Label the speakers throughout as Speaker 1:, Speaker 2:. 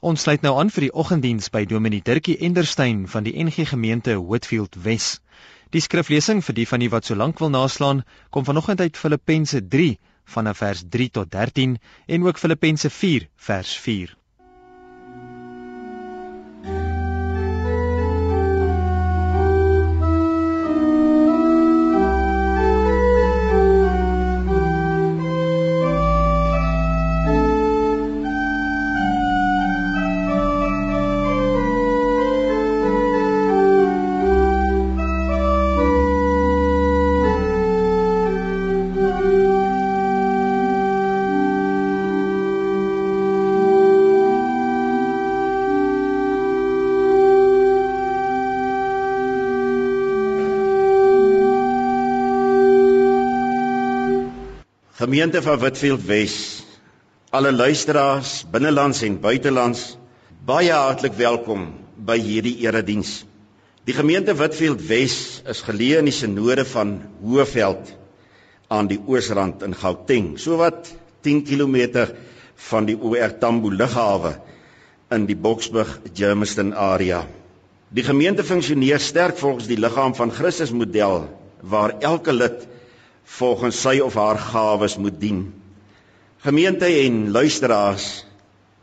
Speaker 1: Ons sluit nou aan vir die oggenddiens by Dominee Dirkie Enderstein van die NG Gemeente Hoedfield Wes. Die skriflesing vir die van u wat so lank wil naslaan, kom vanoggend uit Filippense 3 vanaf vers 3 tot 13 en ook Filippense 4 vers 4.
Speaker 2: Gemeente van Witfield Wes, alle luisteraars binnelands en buitelands, baie hartlik welkom by hierdie erediens. Die gemeente Witfield Wes is geleë in die sinode van Hoëveld aan die oosrand in Gauteng, sowat 10 km van die OR Tambo lughawe in die Boksburg Germiston area. Die gemeente funksioneer sterk volgens die liggaam van Christus model waar elke lid volgens sy of haar gawes moet dien. Gemeente en luisteraars,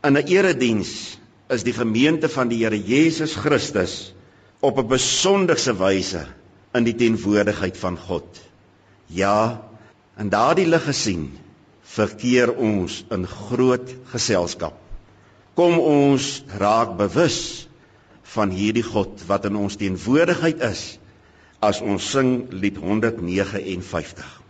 Speaker 2: in 'n erediens is die gemeente van die Here Jesus Christus op 'n besonderse wyse in die teenwoordigheid van God. Ja, in daardie lig gesien, verkeer ons in groot geselskap. Kom ons raak bewus van hierdie God wat in ons teenwoordigheid is as ons sing lied 159.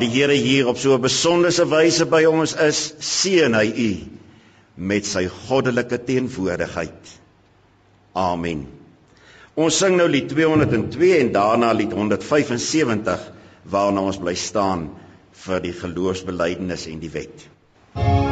Speaker 2: Waar die Here hier op so 'n besonderse wyse by ons is, seën hy u met sy goddelike teenwoordigheid. Amen. Ons sing nou lied 202 en daarna lied 175 waarna ons bly staan vir die geloofsbelijdenis en die wet.
Speaker 3: Oh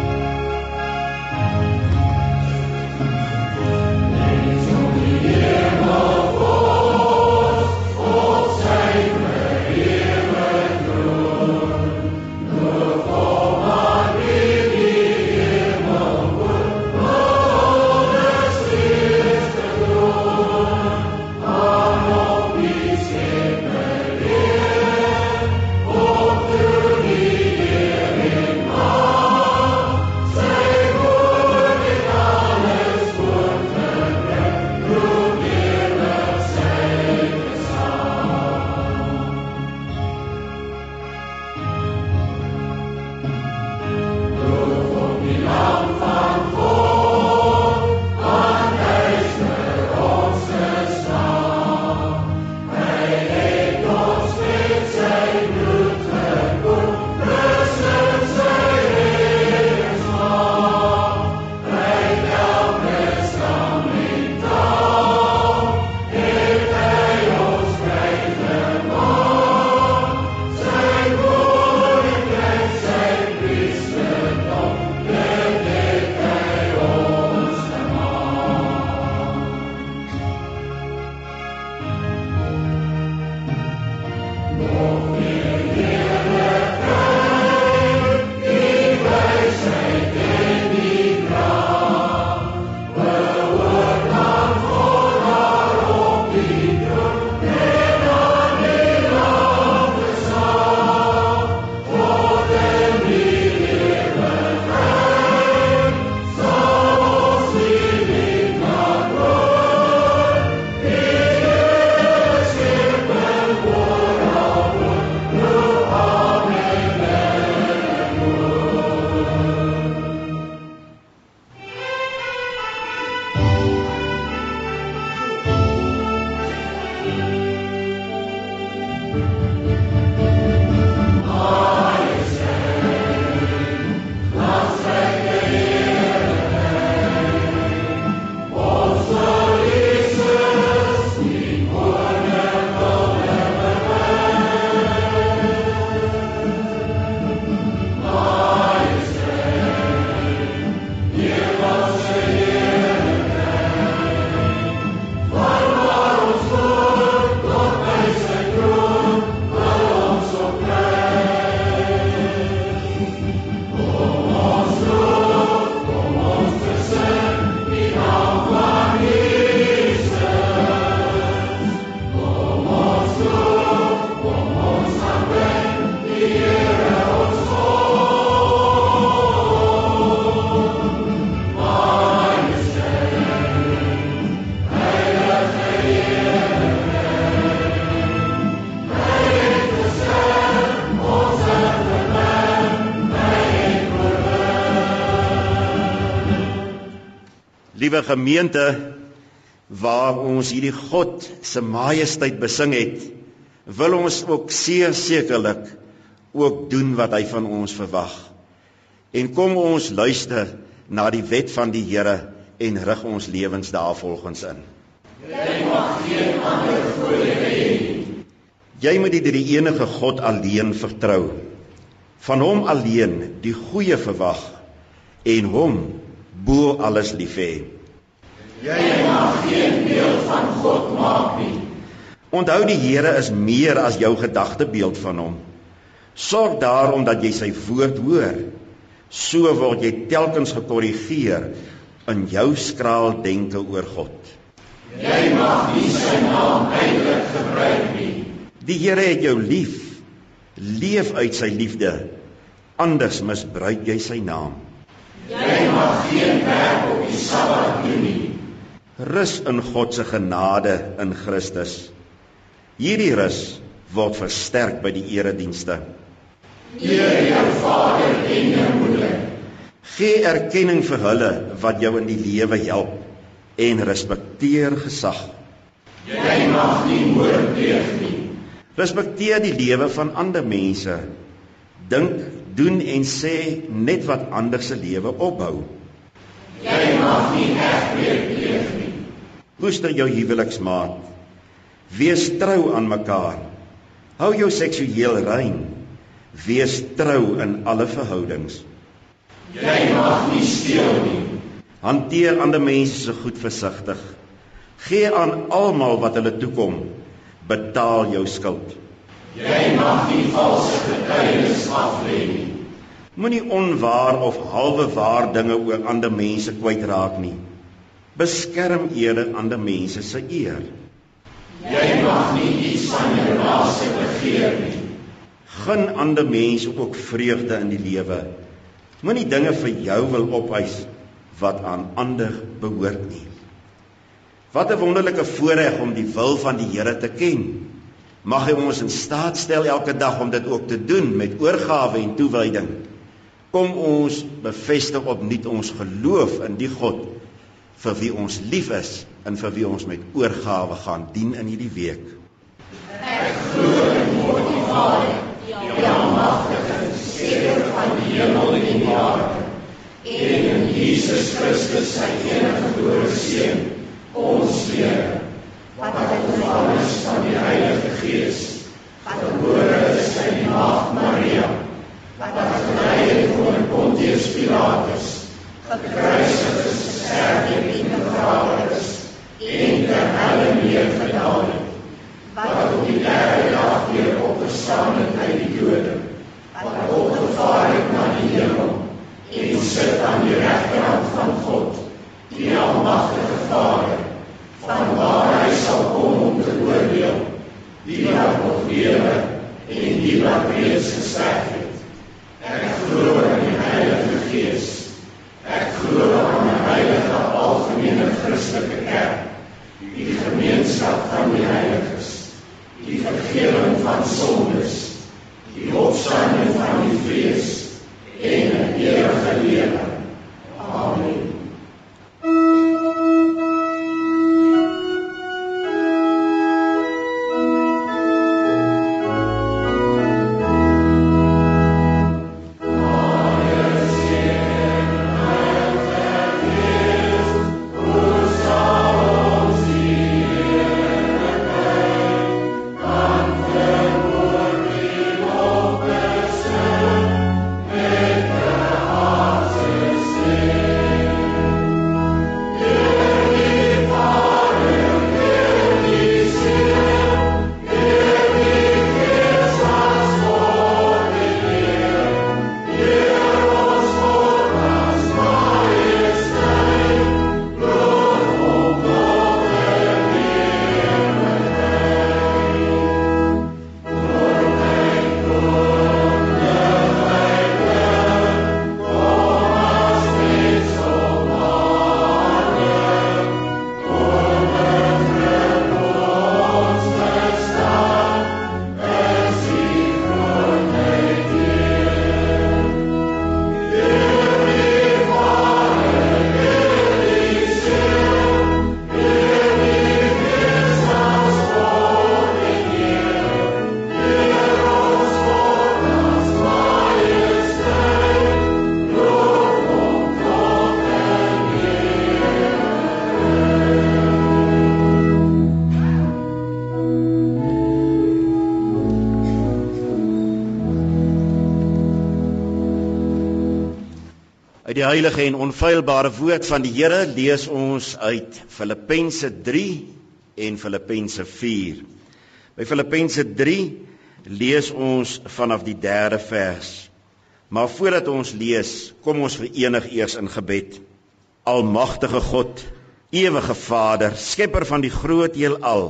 Speaker 2: Liewe gemeente, waar ons hierdie God se majesteit besing het, wil ons ook seker sekerlik ook doen wat hy van ons verwag. En kom ons luister na die wet van die Here en rig ons lewens daarvolgens in.
Speaker 3: Jy mag geen ander voorlede hê nie.
Speaker 2: Jy moet die drie enige God alleen vertrou. Van hom alleen die goeie verwag en hom bo alles lief hê.
Speaker 3: Jy mag geen beeld van God maak nie.
Speaker 2: Onthou die Here is meer as jou gedagtebeeld van hom. Sorg daarom dat jy sy woord hoor. So word jy telkens gekorrigeer in jou skraal denke oor God.
Speaker 3: Jy mag nie sy naam eintlik gebruik nie.
Speaker 2: Die Here het jou lief. Leef uit sy liefde. Anders misbruik jy sy naam.
Speaker 3: Jy mag geen werk op die Sabbat doen nie.
Speaker 2: Rus in God se genade in Christus. Hierdie rus word versterk by die eredienste.
Speaker 3: Eer jou vader en jou moeder.
Speaker 2: Gee erkenning vir hulle wat jou in die lewe help en respekteer gesag.
Speaker 3: Jy mag nie moord pleeg nie.
Speaker 2: Respekteer die lewe van ander mense. Dink, doen en sê net wat ander se lewe opbou.
Speaker 3: Jy mag nie egbreek pleeg nie.
Speaker 2: Koester jou huweliksmaat. Wees trou aan mekaar. Hou jou seksueel rein. Wees trou in alle verhoudings.
Speaker 3: Jy mag nie steel nie.
Speaker 2: Hanteer ander mense se goed versigtig. Gee aan almal wat hulle toekom. Betaal jou skuld.
Speaker 3: Jy mag nie valse getuienis aflê nie.
Speaker 2: Moenie onwaar of halwe waar dinge oor ander mense kwytraak nie. Beskerm eerder ander mense se eer.
Speaker 3: Jy mag nie iets van jou naaste begeer nie.
Speaker 2: Gun ander mense ook vreugde in die lewe. Moenie dinge vir jou wil opeis wat aan ander behoort nie. Wat 'n wonderlike voorreg om die wil van die Here te ken. Mag hy ons in staat stel elke dag om dit ook te doen met oorgawe en toewyding. Kom ons bevestig opnuut ons geloof in die God vir wie ons lief is en vir wie ons met oorgawe gaan dien in hierdie week.
Speaker 3: Ek glo in God die Vader, die almagtige, skepper van die hemel en die aarde en
Speaker 2: heilige en onfeilbare woord van die Here lees ons uit Filippense 3 en Filippense 4. By Filippense 3 lees ons vanaf die 3de vers. Maar voordat ons lees, kom ons verenig eers in gebed. Almagtige God, ewige Vader, skepper van die groot heelal,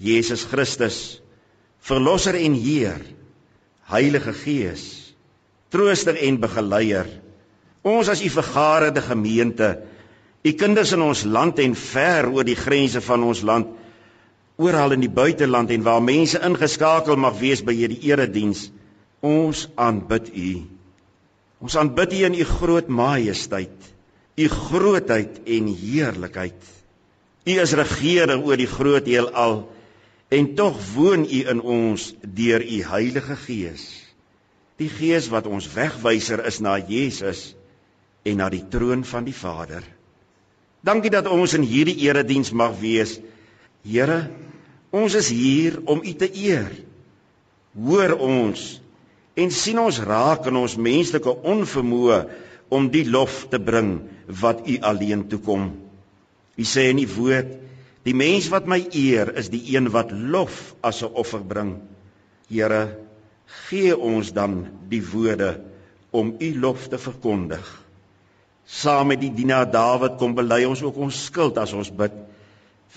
Speaker 2: Jesus Christus, verlosser en Heer, Heilige Gees, trooster en begeleier Ons as u vergaderde gemeente, u kinders in ons land en ver oor die grense van ons land, oral in die buiteland en waar mense ingeskakel mag wees by hierdie erediens, ons aanbid u. Ons aanbid u in u groot majesteit, u grootheid en heerlikheid. U is regering oor die groot heelal en tog woon u in ons deur u Heilige Gees. Die Gees wat ons wegwyser is na Jesus en na die troon van die Vader. Dankie dat ons in hierdie erediens mag wees. Here, ons is hier om U te eer. Hoor ons en sien ons raak in ons menslike onvermoë om die lof te bring wat U alleen toekom. U sê in die woord: Die mens wat my eer, is die een wat lof as 'n offer bring. Here, gee ons dan die woorde om U lof te verkondig. Saam met die dienaar Dawid kom bely ons ook ons skuld as ons bid.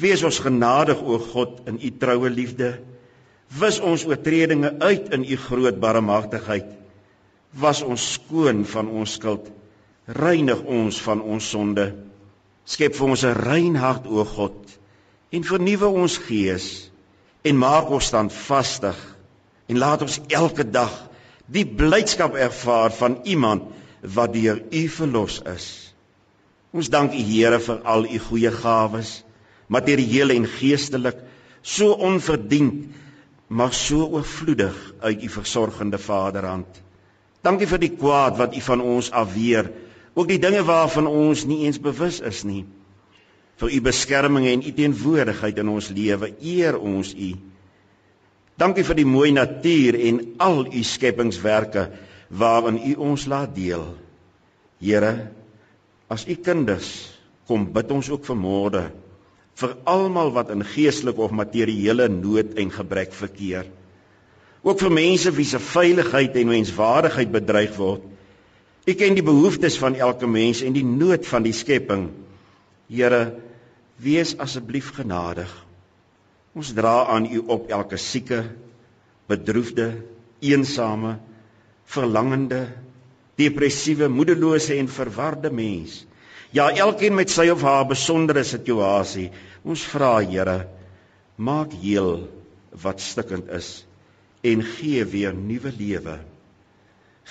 Speaker 2: Wees ons genadig o God in u troue liefde. Wis ons oortredinge uit in u groot barmhartigheid. Was ons skoon van ons skuld. Reinig ons van ons sonde. Skep vir ons 'n rein hart o God en vernuwe ons gees en maak ons standvastig en laat ons elke dag die blydskap ervaar van iemand wat deur U verlos is. Ons dank U Here vir al U goeie gawes, materieel en geestelik, so onverdiend, maar so oorvloedig uit U versorgende Vaderhand. Dankie vir die kwaad wat U van ons afweer, ook die dinge waarvan ons nie eens bewus is nie. Vir U beskerming en U teenwoordigheid in ons lewe, eer ons U. Dankie vir die mooi natuur en al U skepingswerke waarin U ons laat deel. Here, as U kinders, kom bid ons ook vanmôre vir almal wat in geestelike of materiële nood en gebrek verkeer. Ook vir mense wie se veiligheid en menswaardigheid bedreig word. U ken die behoeftes van elke mens en die nood van die skepping. Here, wees asseblief genadig. Ons dra aan U op elke sieke, bedroefde, eensame verlangende, depressiewe, moedelose en verwarde mens. Ja, elkeen met sy of haar besondere situasie. Ons vra Here, maak heel wat stikkend is en gee weer nuwe lewe.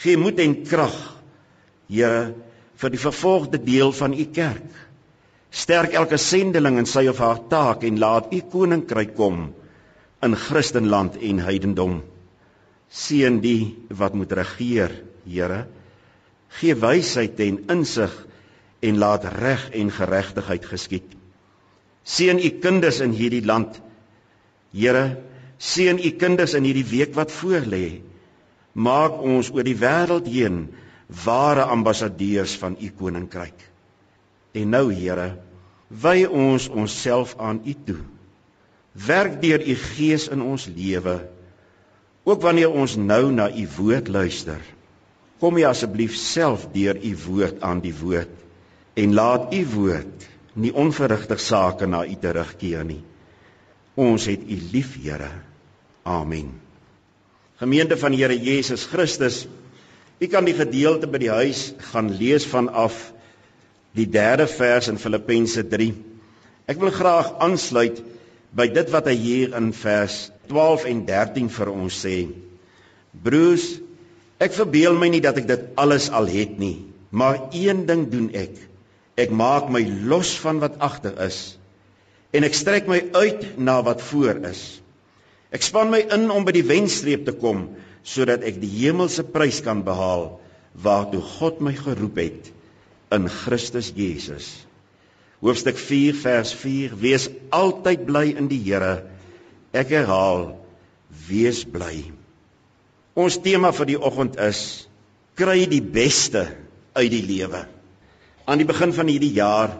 Speaker 2: Gee moed en krag, Here, vir die vervolgde deel van u kerk. Sterk elke sendeling in sy of haar taak en laat u koninkryk kom in Christenland en heidendom seën die wat moet regeer, Here. Gee wysheid en insig en laat reg en geregtigheid geskied. Seën u kinders in hierdie land. Here, seën u kinders in hierdie week wat voorlê. Maak ons oor die wêreld heen ware ambassadeurs van u koninkryk. En nou, Here, wy ons onsself aan u toe. Werk deur u gees in ons lewe Ook wanneer ons nou na u woord luister, kom u asseblief self deur u woord aan die woord en laat u woord nie onverrigtig sake na u terugkeer nie. Ons het u lief, Here. Amen. Gemeente van Here Jesus Christus, u kan die gedeelte by die huis gaan lees vanaf die 3de vers in Filippense 3. Ek wil graag aansluit by dit wat hy hier in vers 12 en 13 vir ons sê. Broers, ek verbeel my nie dat ek dit alles al het nie, maar een ding doen ek. Ek maak my los van wat agter is en ek strek my uit na wat voor is. Ek span my in om by die wenstreep te kom sodat ek die hemelse prys kan behaal waartoe God my geroep het in Christus Jesus. Hoofstuk 4 vers 4 Wees altyd bly in die Here. Ek herhaal, wees bly. Ons tema vir die oggend is kry die beste uit die lewe. Aan die begin van hierdie jaar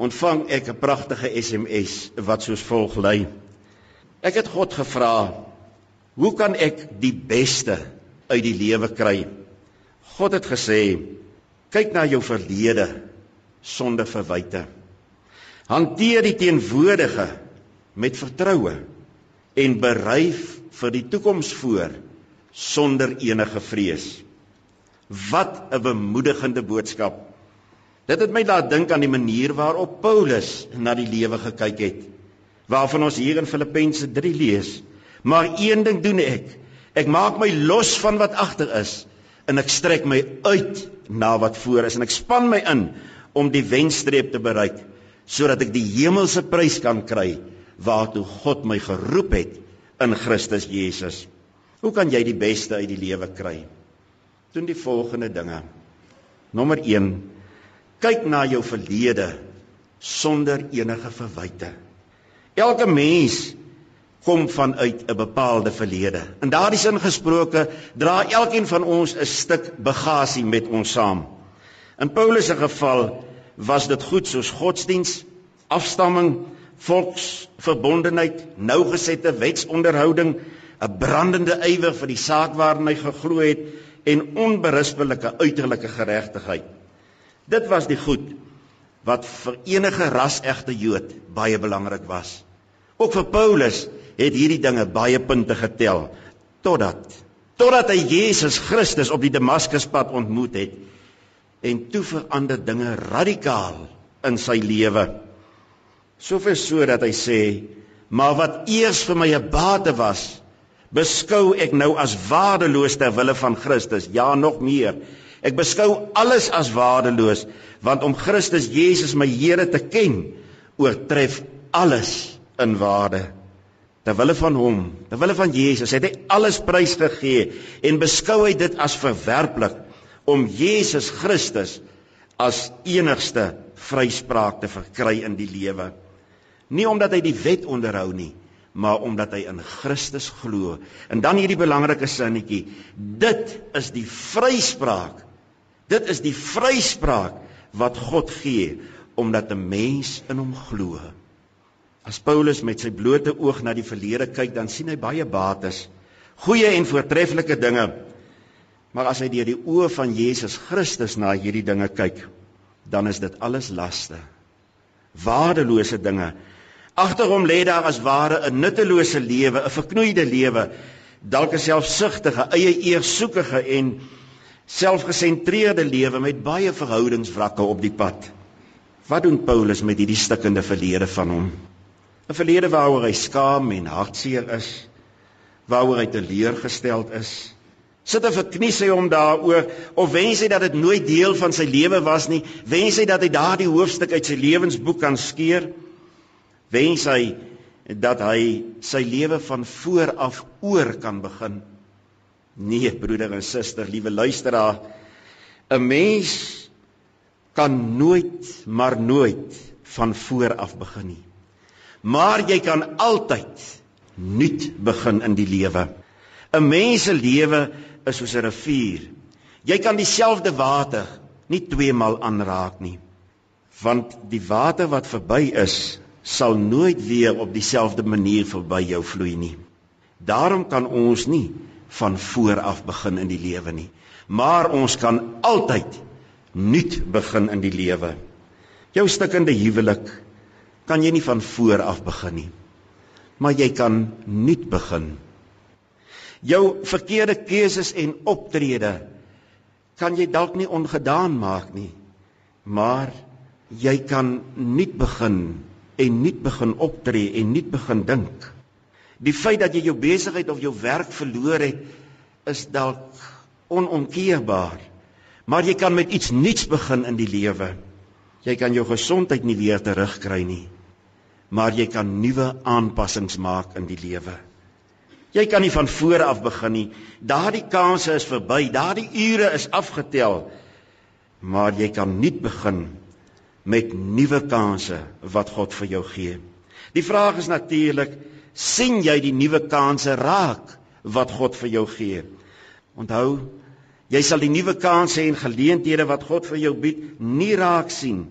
Speaker 2: ontvang ek 'n pragtige SMS wat soos volg lui: Ek het God gevra, "Hoe kan ek die beste uit die lewe kry?" God het gesê, "Kyk na jou verlede sonder verwyte. Hanteer die teenwoordige met vertroue en berei vir die toekoms voor sonder enige vrees." Wat 'n bemoedigende boodskap. Dit het my laat dink aan die manier waarop Paulus na die lewe gekyk het waarvan ons hier in Filippense 3 lees. Maar een ding doen ek. Ek maak my los van wat agter is en ek strek my uit na wat voor is en ek span my in om die wenstreep te bereik sodat ek die hemelse prys kan kry waartoe God my geroep het in Christus Jesus. Hoe kan jy die beste uit die lewe kry? Doen die volgende dinge. Nommer 1: Kyk na jou verlede sonder enige verwyte. Elke mens kom vanuit 'n bepaalde verlede. In daardie sin gesproke, dra elkeen van ons 'n stuk bagasie met ons saam. In Paulus se geval was dit goed soos godsdiens, afstamming, volksverbondenheid, nougesette wetsonderhouding, 'n brandende ywer vir die saak waarin hy geglo het en onberispelike uiterlike geregtigheid. Dit was die goed wat vir enige ras-egte Jood baie belangrik was. Ook vir Paulus het hierdie dinge baie punte getel totdat totdat hy Jesus Christus op die Damaskuspad ontmoet het en toe verander dinge radikaal in sy lewe. Soveel so dat hy sê, "Maar wat eers vir my 'n bate was, beskou ek nou as waardeloos ter wille van Christus. Ja, nog meer. Ek beskou alles as waardeloos, want om Christus Jesus my Here te ken, oortref alles in waarde. Terwille van hom, terwille van Jesus, het hy alles prysgegee en beskou hy dit as verwerplik om Jesus Christus as enigste vryspraak te verkry in die lewe. Nie omdat hy die wet onderhou nie, maar omdat hy in Christus glo. En dan hierdie belangrike sinnetjie, dit is die vryspraak. Dit is die vryspraak wat God gee omdat 'n mens in hom glo. As Paulus met sy blote oog na die verlede kyk, dan sien hy baie bates, goeie en voortreffelike dinge. Maar as hy deur die oë van Jesus Christus na hierdie dinge kyk, dan is dit alles laste. Waardelose dinge. Agter hom lê daar as ware 'n nuttelose lewe, 'n verknoeide lewe, dalk 'n selfsugtige, eie eersoekige en selfgesentreerde lewe met baie verhoudingswrakke op die pad. Wat doen Paulus met hierdie stikkende verlede van hom? 'n verlede waaroor hy skaam en hartseer is, waaroor hy teleurgesteld is. Sit hy verknies hy hom daaroor of wens hy dat dit nooit deel van sy lewe was nie? Wens hy dat hy daardie hoofstuk uit sy lewensboek kan skeur? Wens hy dat hy sy lewe van voor af oor kan begin? Nee, broeder en suster, liewe luisteraar, 'n mens kan nooit maar nooit van voor af begin nie maar jy kan altyd nuut begin in die lewe. 'n Mens se lewe is soos 'n rivier. Jy kan dieselfde water nie twee maal aanraak nie, want die water wat verby is, sal nooit weer op dieselfde manier verby jou vloei nie. Daarom kan ons nie van voor af begin in die lewe nie, maar ons kan altyd nuut begin in die lewe. Jou stikkende huwelik kan jy nie van voor af begin nie. Maar jy kan nuut begin. Jou verkeerde keuses en optrede kan jy dalk nie ongedaan maak nie. Maar jy kan nuut begin en nuut begin optree en nuut begin dink. Die feit dat jy jou besigheid of jou werk verloor het, is dalk onomkeerbaar. Maar jy kan met iets nuuts begin in die lewe. Jy kan jou gesondheid nie weer terugkry nie maar jy kan nuwe aanpassings maak in die lewe. Jy kan nie van voor af begin nie. Daardie kanse is verby, daardie ure is afgetel. Maar jy kan nuut begin met nuwe kanse wat God vir jou gee. Die vraag is natuurlik, sien jy die nuwe kanse raak wat God vir jou gee? Onthou, Jy sal die nuwe kansse en geleenthede wat God vir jou bied nie raak sien.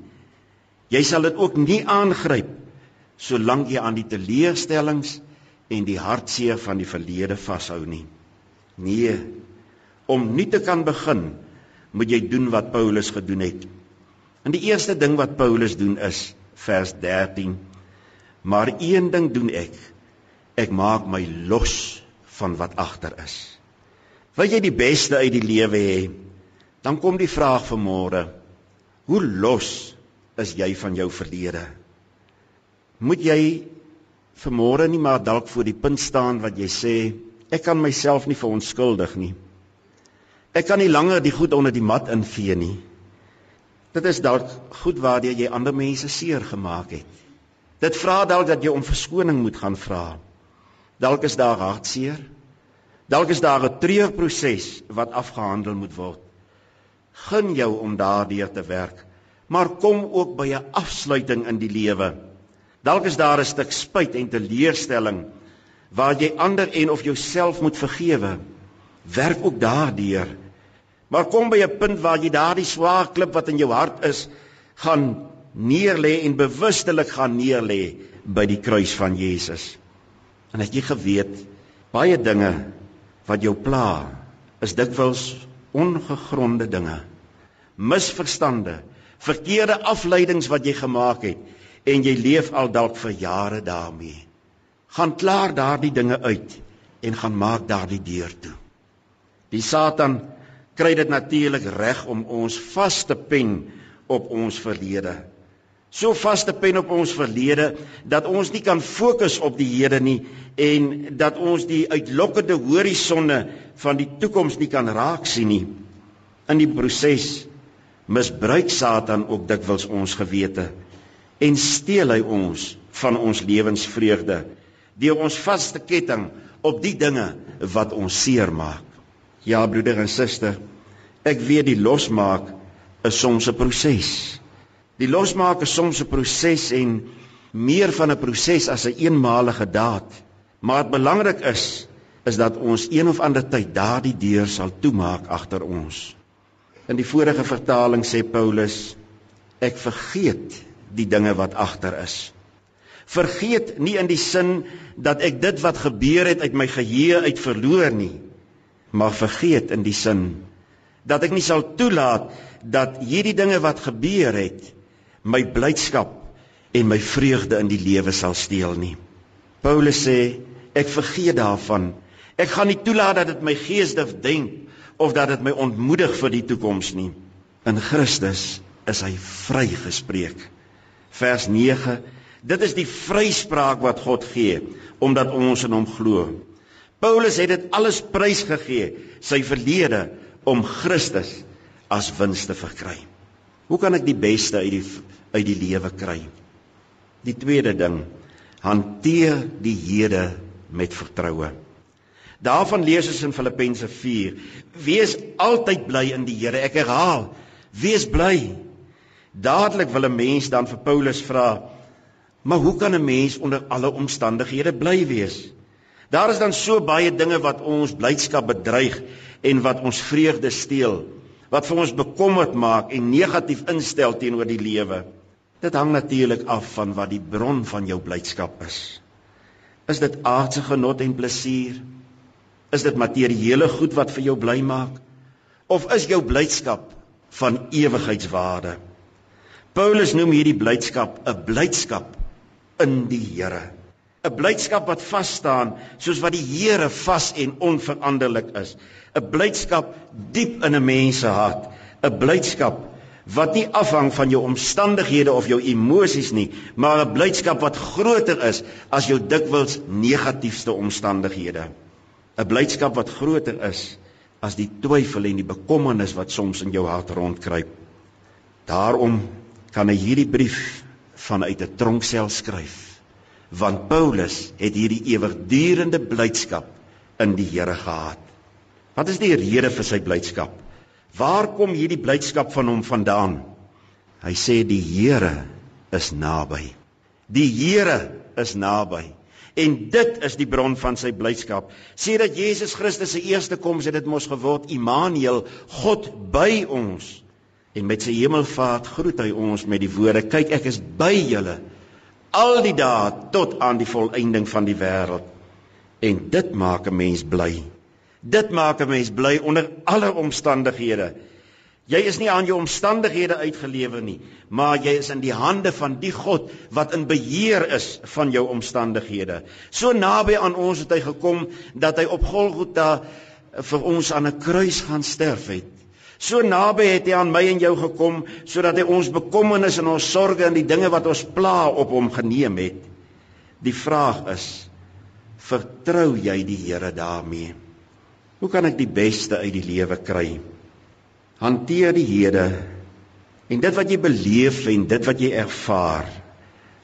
Speaker 2: Jy sal dit ook nie aangryp solank jy aan die teleurstellings en die hartseer van die verlede vashou nie. Nee, om nie te kan begin, moet jy doen wat Paulus gedoen het. En die eerste ding wat Paulus doen is vers 13. Maar een ding doen ek. Ek maak my los van wat agter is. Wil jy die beste uit die lewe hê? Dan kom die vraag vir môre. Hoe los is jy van jou verlede? Moet jy vir môre nie maar dalk voor die punt staan wat jy sê ek kan myself nie verontskuldig nie. Ek kan nie langer die goed onder die mat invee nie. Dit is dalk goed waardeur jy ander mense seer gemaak het. Dit vra dalk dat jy om verskoning moet gaan vra. Dalk is daar hartseer. Dalk is daar 'n treurproses wat afgehandel moet word. Gun jou om daardeur te werk, maar kom ook by 'n afsluiting in die lewe. Dalk is daar 'n stuk spyt en teleurstelling waar jy ander en of jouself moet vergewe. Werk ook daardeur. Maar kom by 'n punt waar jy daardie swaar klip wat in jou hart is, gaan neerlê en bewustelik gaan neerlê by die kruis van Jesus. En het jy geweet baie dinge wat jou pla is dikwels ongegronde dinge. Misverstande, verkeerde afleidings wat jy gemaak het en jy leef al dalk vir jare daarmee. Gaan klaar daardie dinge uit en gaan maak daardie deur toe. Die Satan kry dit natuurlik reg om ons vas te pen op ons verlede. So vas te pen op ons verlede dat ons nie kan fokus op die hede nie en dat ons die uitlokkende horisonne van die toekoms nie kan raak sien nie. In die proses misbruik Satan ook dikwels ons gewete en steel hy ons van ons lewensvreugde deur ons vas te ketting op die dinge wat ons seermaak. Ja broeder en suster, ek weet die losmaak is soms 'n proses. Die losmaak is soms 'n proses en meer van 'n proses as 'n een eenmalige daad. Maar wat belangrik is, is dat ons een of ander tyd daardie deur sal toemaak agter ons. In die vorige vertaling sê Paulus, ek vergeet die dinge wat agter is. Vergeet nie in die sin dat ek dit wat gebeur het uit my geheue uit verloor nie maar vergeet in die sin dat ek nie sal toelaat dat hierdie dinge wat gebeur het my blydskap en my vreugde in die lewe sal steel nie. Paulus sê ek vergeet daarvan. Ek gaan nie toelaat dat dit my geesdif denk of dat dit my ontmoedig vir die toekoms nie. In Christus is hy vrygespreek. Vers 9 Dit is die vryspraak wat God gee omdat ons in hom glo. Paulus het dit alles prysgegee, sy verlede om Christus as wins te verkry. Hoe kan ek die beste uit die uit die lewe kry? Die tweede ding, hanteer die hede met vertroue. Daarvan lees ons in Filippense 4: Wees altyd bly in die Here. Ek herhaal, wees bly. Dadelik wil 'n mens dan vir Paulus vra: "Maar hoe kan 'n mens onder alle omstandighede bly wees?" Daar is dan so baie dinge wat ons blydskap bedreig en wat ons vreugde steel, wat vir ons bekommerd maak en negatief instel teenoor die lewe. Dit hang natuurlik af van wat die bron van jou blydskap is. Is dit aardse genot en plesier? Is dit materiële goed wat vir jou bly maak? Of is jou blydskap van ewigheidswaarde? Paulus noem hierdie blydskap 'n blydskap in die Here. 'n blydskap wat vas staan soos wat die Here vas en onveranderlik is. 'n blydskap diep in 'n mens se hart. 'n blydskap wat nie afhang van jou omstandighede of jou emosies nie maar 'n blydskap wat groter is as jou dikwels negatiefste omstandighede. 'n blydskap wat groter is as die twyfel en die bekommernis wat soms in jou hart rondkruip. Daarom kan hy hierdie brief vanuit 'n tronksel skryf want Paulus het hierdie ewigdurende blydskap in die Here gehad. Wat is die rede vir sy blydskap? Waar kom hierdie blydskap van hom vandaan? Hy sê die Here is naby. Die Here is naby. En dit is die bron van sy blydskap. Sê dat Jesus Christus se eerste koms het dit mos geword Immanuel, God by ons. En met sy hemelvaart groet hy ons met die woorde: "Kyk, ek is by julle al die dae tot aan die volëinding van die wêreld." En dit maak 'n mens bly. Dit maak 'n mens bly onder alle omstandighede. Jy is nie aan jou omstandighede uitgelewer nie, maar jy is in die hande van die God wat in beheer is van jou omstandighede. So naby aan ons het hy gekom dat hy op Golgotha vir ons aan 'n kruis gaan sterf het. So naby het hy aan my en jou gekom sodat hy ons bekommernis en ons sorges en die dinge wat ons pla op hom geneem het. Die vraag is: vertrou jy die Here daarmee? Hoe kan ek die beste uit die lewe kry? hanteer die hede en dit wat jy beleef en dit wat jy ervaar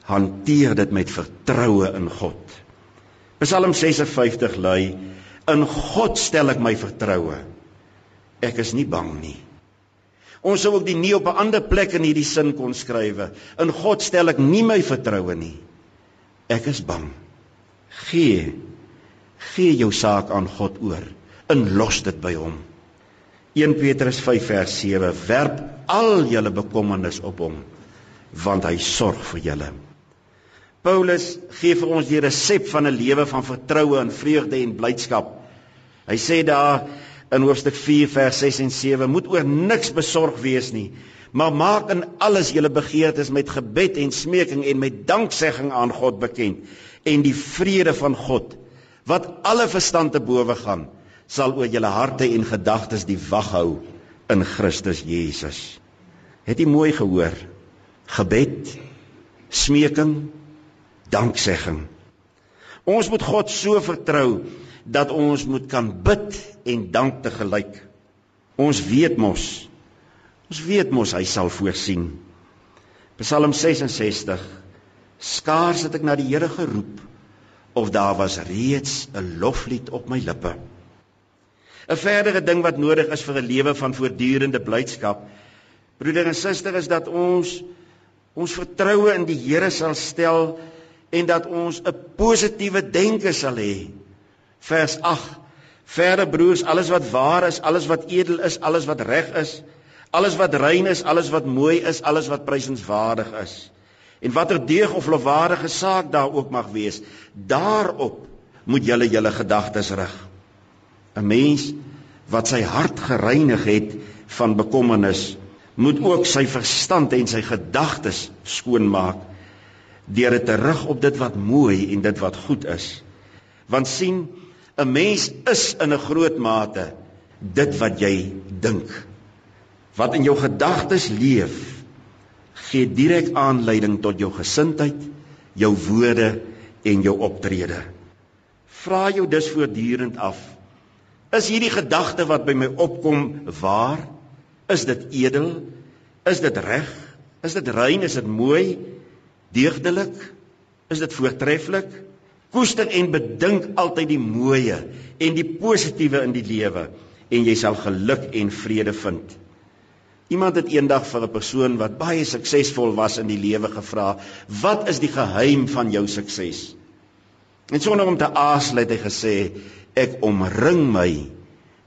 Speaker 2: hanteer dit met vertroue in God. Psalm 56 lui in God stel ek my vertroue. Ek is nie bang nie. Ons sou ook die nie op 'n ander plek in hierdie sin kon skrywe. In God stel ek nie my vertroue nie. Ek is bang. Gee gee jou saak aan God oor. In los dit by hom. 1 Petrus 5 vers 7 werp al julle bekommernis op hom want hy sorg vir julle. Paulus gee vir ons die resep van 'n lewe van vertroue en vreugde en blydskap. Hy sê daar in hoofstuk 4 vers 6 en 7 moet oor niks besorg wees nie, maar maak in alles julle begeertes met gebed en smeking en met danksegging aan God bekend en die vrede van God wat alle verstand te bowe gaan sal oor julle harte en gedagtes die wag hou in Christus Jesus. Het jy mooi gehoor? Gebed, smeking, danksegging. Ons moet God so vertrou dat ons moet kan bid en dank te gelyk. Ons weet mos. Ons weet mos hy sal voorsien. Psalm 66. Skaars het ek na die Here geroep of daar was reeds 'n loflied op my lippe. 'n verdere ding wat nodig is vir 'n lewe van voortdurende blydskap. Broeder en suster, is dat ons ons vertroue in die Here sal stel en dat ons 'n positiewe denke sal hê. Vers 8. Verder broers, alles wat waar is, alles wat edel is, alles wat reg is, alles wat rein is, alles wat mooi is, alles wat prysenswaardig is. En watter deeg of lofwaardige saak daar ook mag wees, daarop moet julle julle gedagtes rig. 'n Mens wat sy hart gereinig het van bekommernis, moet ook sy verstand en sy gedagtes skoon maak deur dit te rig op dit wat mooi en dit wat goed is. Want sien, 'n mens is in 'n groot mate dit wat jy dink. Wat in jou gedagtes leef, gee direk aanleiding tot jou gesindheid, jou woorde en jou optrede. Vra jou dus voortdurend af: Is hierdie gedagte wat by my opkom waar? Is dit edel? Is dit reg? Is dit rein? Is dit mooi? Deugdelik? Is dit voortreffelik? Koester en bedink altyd die mooie en die positiewe in die lewe en jy sal geluk en vrede vind. Iemand het eendag vir 'n persoon wat baie suksesvol was in die lewe gevra, "Wat is die geheim van jou sukses?" En sonder om te aasel het hy gesê, ek omring my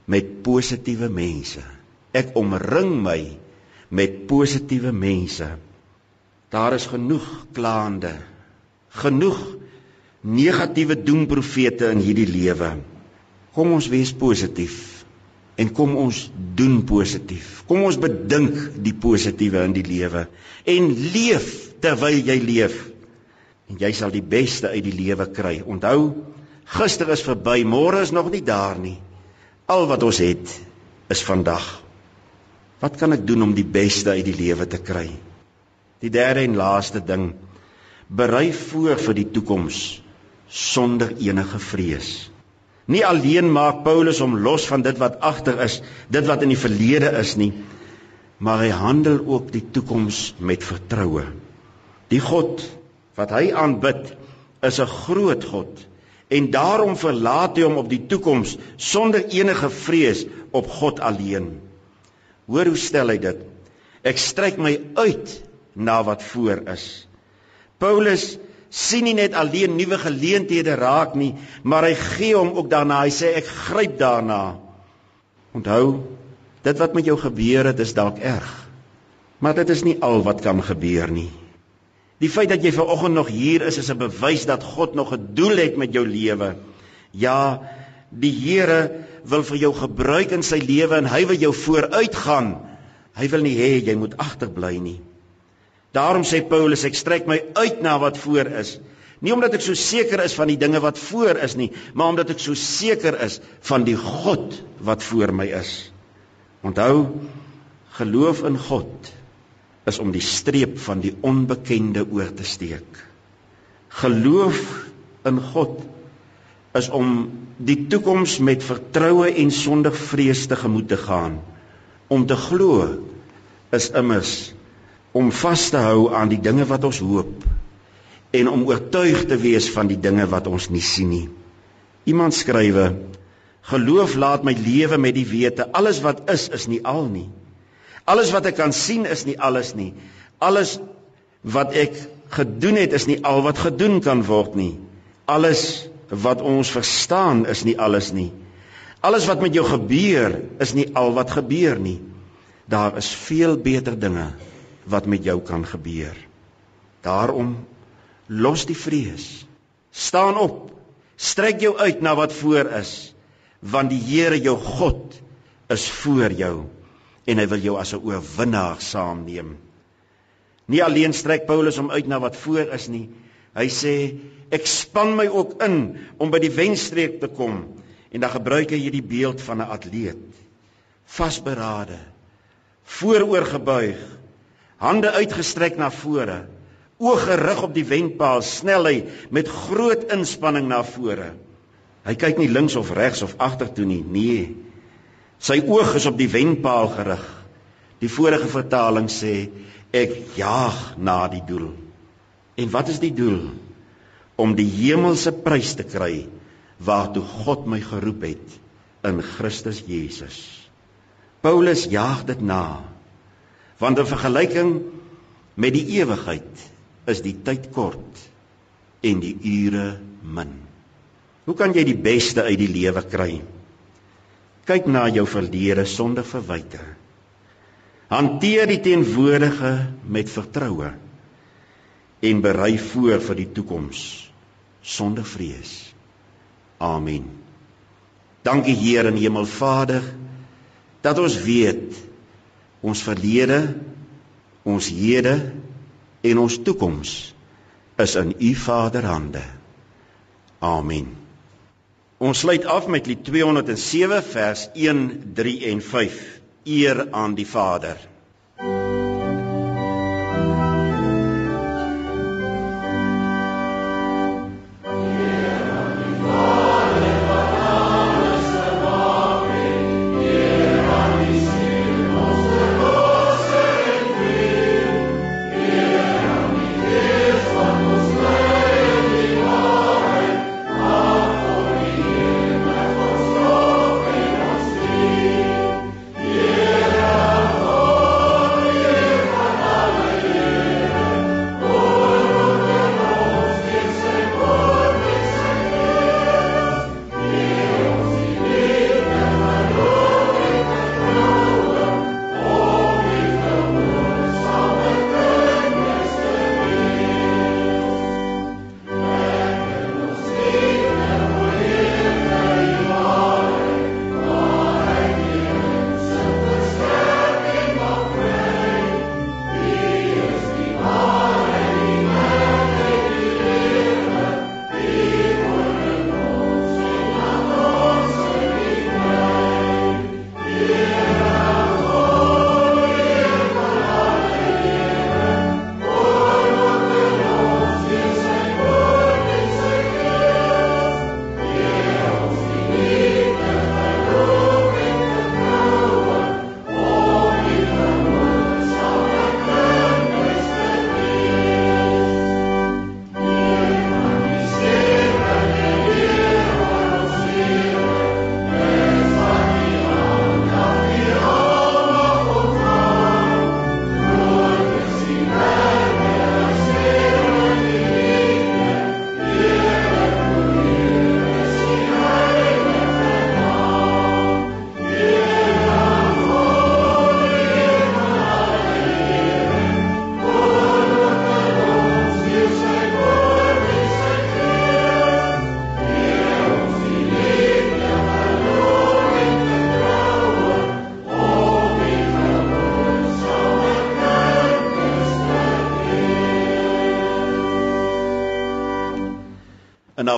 Speaker 2: met positiewe mense. Ek omring my met positiewe mense. Daar is genoeg klaande, genoeg negatiewe doemprofete in hierdie lewe. Kom ons wees positief en kom ons doen positief. Kom ons bedink die positiewe in die lewe en leef terwyl jy leef. En jy sal die beste uit die lewe kry. Onthou, Gister is verby, môre is nog nie daar nie. Al wat ons het is vandag. Wat kan ek doen om die beste uit die lewe te kry? Die derde en laaste ding, berei voor vir die toekoms sonder enige vrees. Nie alleen maak Paulus hom los van dit wat agter is, dit wat in die verlede is nie, maar hy handel ook die toekoms met vertroue. Die God wat hy aanbid, is 'n groot God en daarom verlaat hy hom op die toekoms sonder enige vrees op God alleen. Hoor hoe stel hy dit? Ek strek my uit na wat voor is. Paulus sien nie net alleen nuwe geleenthede raak nie, maar hy gee hom ook daarna. Hy sê ek gryp daarna. Onthou, dit wat met jou gebeur het is dalk erg. Maar dit is nie al wat kan gebeur nie. Die feit dat jy ver oggend nog hier is is 'n bewys dat God nog 'n doel het met jou lewe. Ja, die Here wil vir jou gebruik in sy lewe en hy wil jou vooruitgaan. Hy wil nie hê jy moet agterbly nie. Daarom sê Paulus ek strek my uit na wat voor is. Nie omdat ek so seker is van die dinge wat voor is nie, maar omdat ek so seker is van die God wat voor my is. Onthou, geloof in God is om die streep van die onbekende oor te steek. Geloof in God is om die toekoms met vertroue en sonder vrees te gemoed te gaan. Om te glo is immers om vas te hou aan die dinge wat ons hoop en om oortuig te wees van die dinge wat ons nie sien nie. Iemand skrywe: Geloof laat my lewe met die wete alles wat is is nie al nie. Alles wat ek kan sien is nie alles nie. Alles wat ek gedoen het is nie al wat gedoen kan word nie. Alles wat ons verstaan is nie alles nie. Alles wat met jou gebeur is nie al wat gebeur nie. Daar is veel beter dinge wat met jou kan gebeur. Daarom los die vrees. Staan op. Strek jou uit na wat voor is, want die Here jou God is voor jou en hy wil jou as 'n oorwinnaar saamneem. Nie alleen strek Paulus hom uit na wat voor is nie. Hy sê ek span my ook in om by die wenstreep te kom en dan gebruik hy hierdie beeld van 'n atleet. Vasberade, vooroorgebuig, hande uitgestrek na vore, oë gerig op die wenpaal, snel hy met groot inspanning na vore. Hy kyk nie links of regs of agtertoe nie, nee. Sy oog is op die wenpaal gerig. Die vorige vertaling sê ek jaag na die doel. En wat is die doel? Om die hemelse prys te kry waartoe God my geroep het in Christus Jesus. Paulus jaag dit na. Want in vergelyking met die ewigheid is die tyd kort en die ure min. Hoe kan jy die beste uit die lewe kry? Kyk na jou verlede sonder verwyte. Hanteer die teenwoordige met vertroue en berei voor vir die toekoms sonder vrees. Amen. Dankie Here en Hemelvader dat ons weet Ons verlede, ons hede en ons toekoms is in U Vader hande. Amen. Ons sluit af met lied 207 vers 1, 3 en 5. Eer aan die Vader. In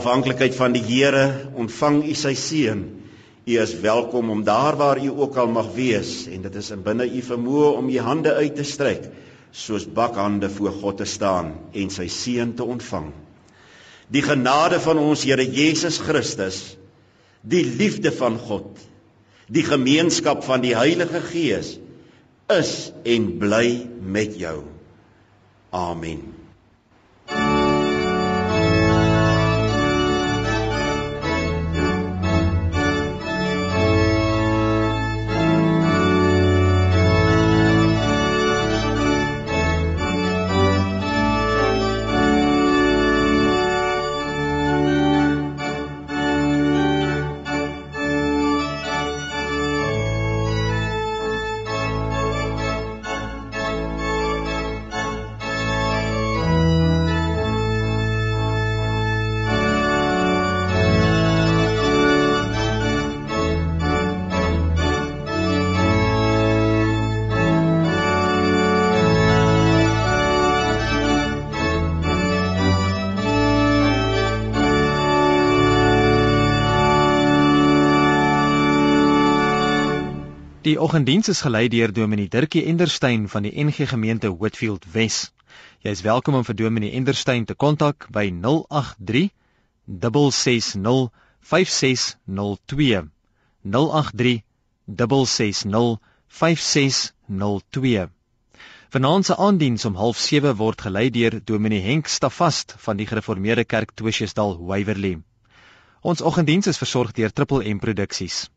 Speaker 2: afhanklikheid van die Here ontvang u sy seën. U is welkom om daar waar u ook al mag wees en dit is in binne u vermoë om u hande uit te strek soos bakhande voor God te staan en sy seën te ontvang. Die genade van ons Here Jesus Christus, die liefde van God, die gemeenskap van die Heilige Gees is en bly met jou. Amen.
Speaker 1: Oggenddiens is gelei deur Dominee Dirkie Enderstein van die NG Gemeente Whitfield Wes. Jy is welkom om vir Dominee Enderstein te kontak by 083 660 5602. 083 660 5602. Vanaand se aandiens om 07:30 word gelei deur Dominee Henk Stavast van die Gereformeerde Kerk Twisiesdal, Waverley. Ons oggenddiens is versorg deur Triple M Produksies.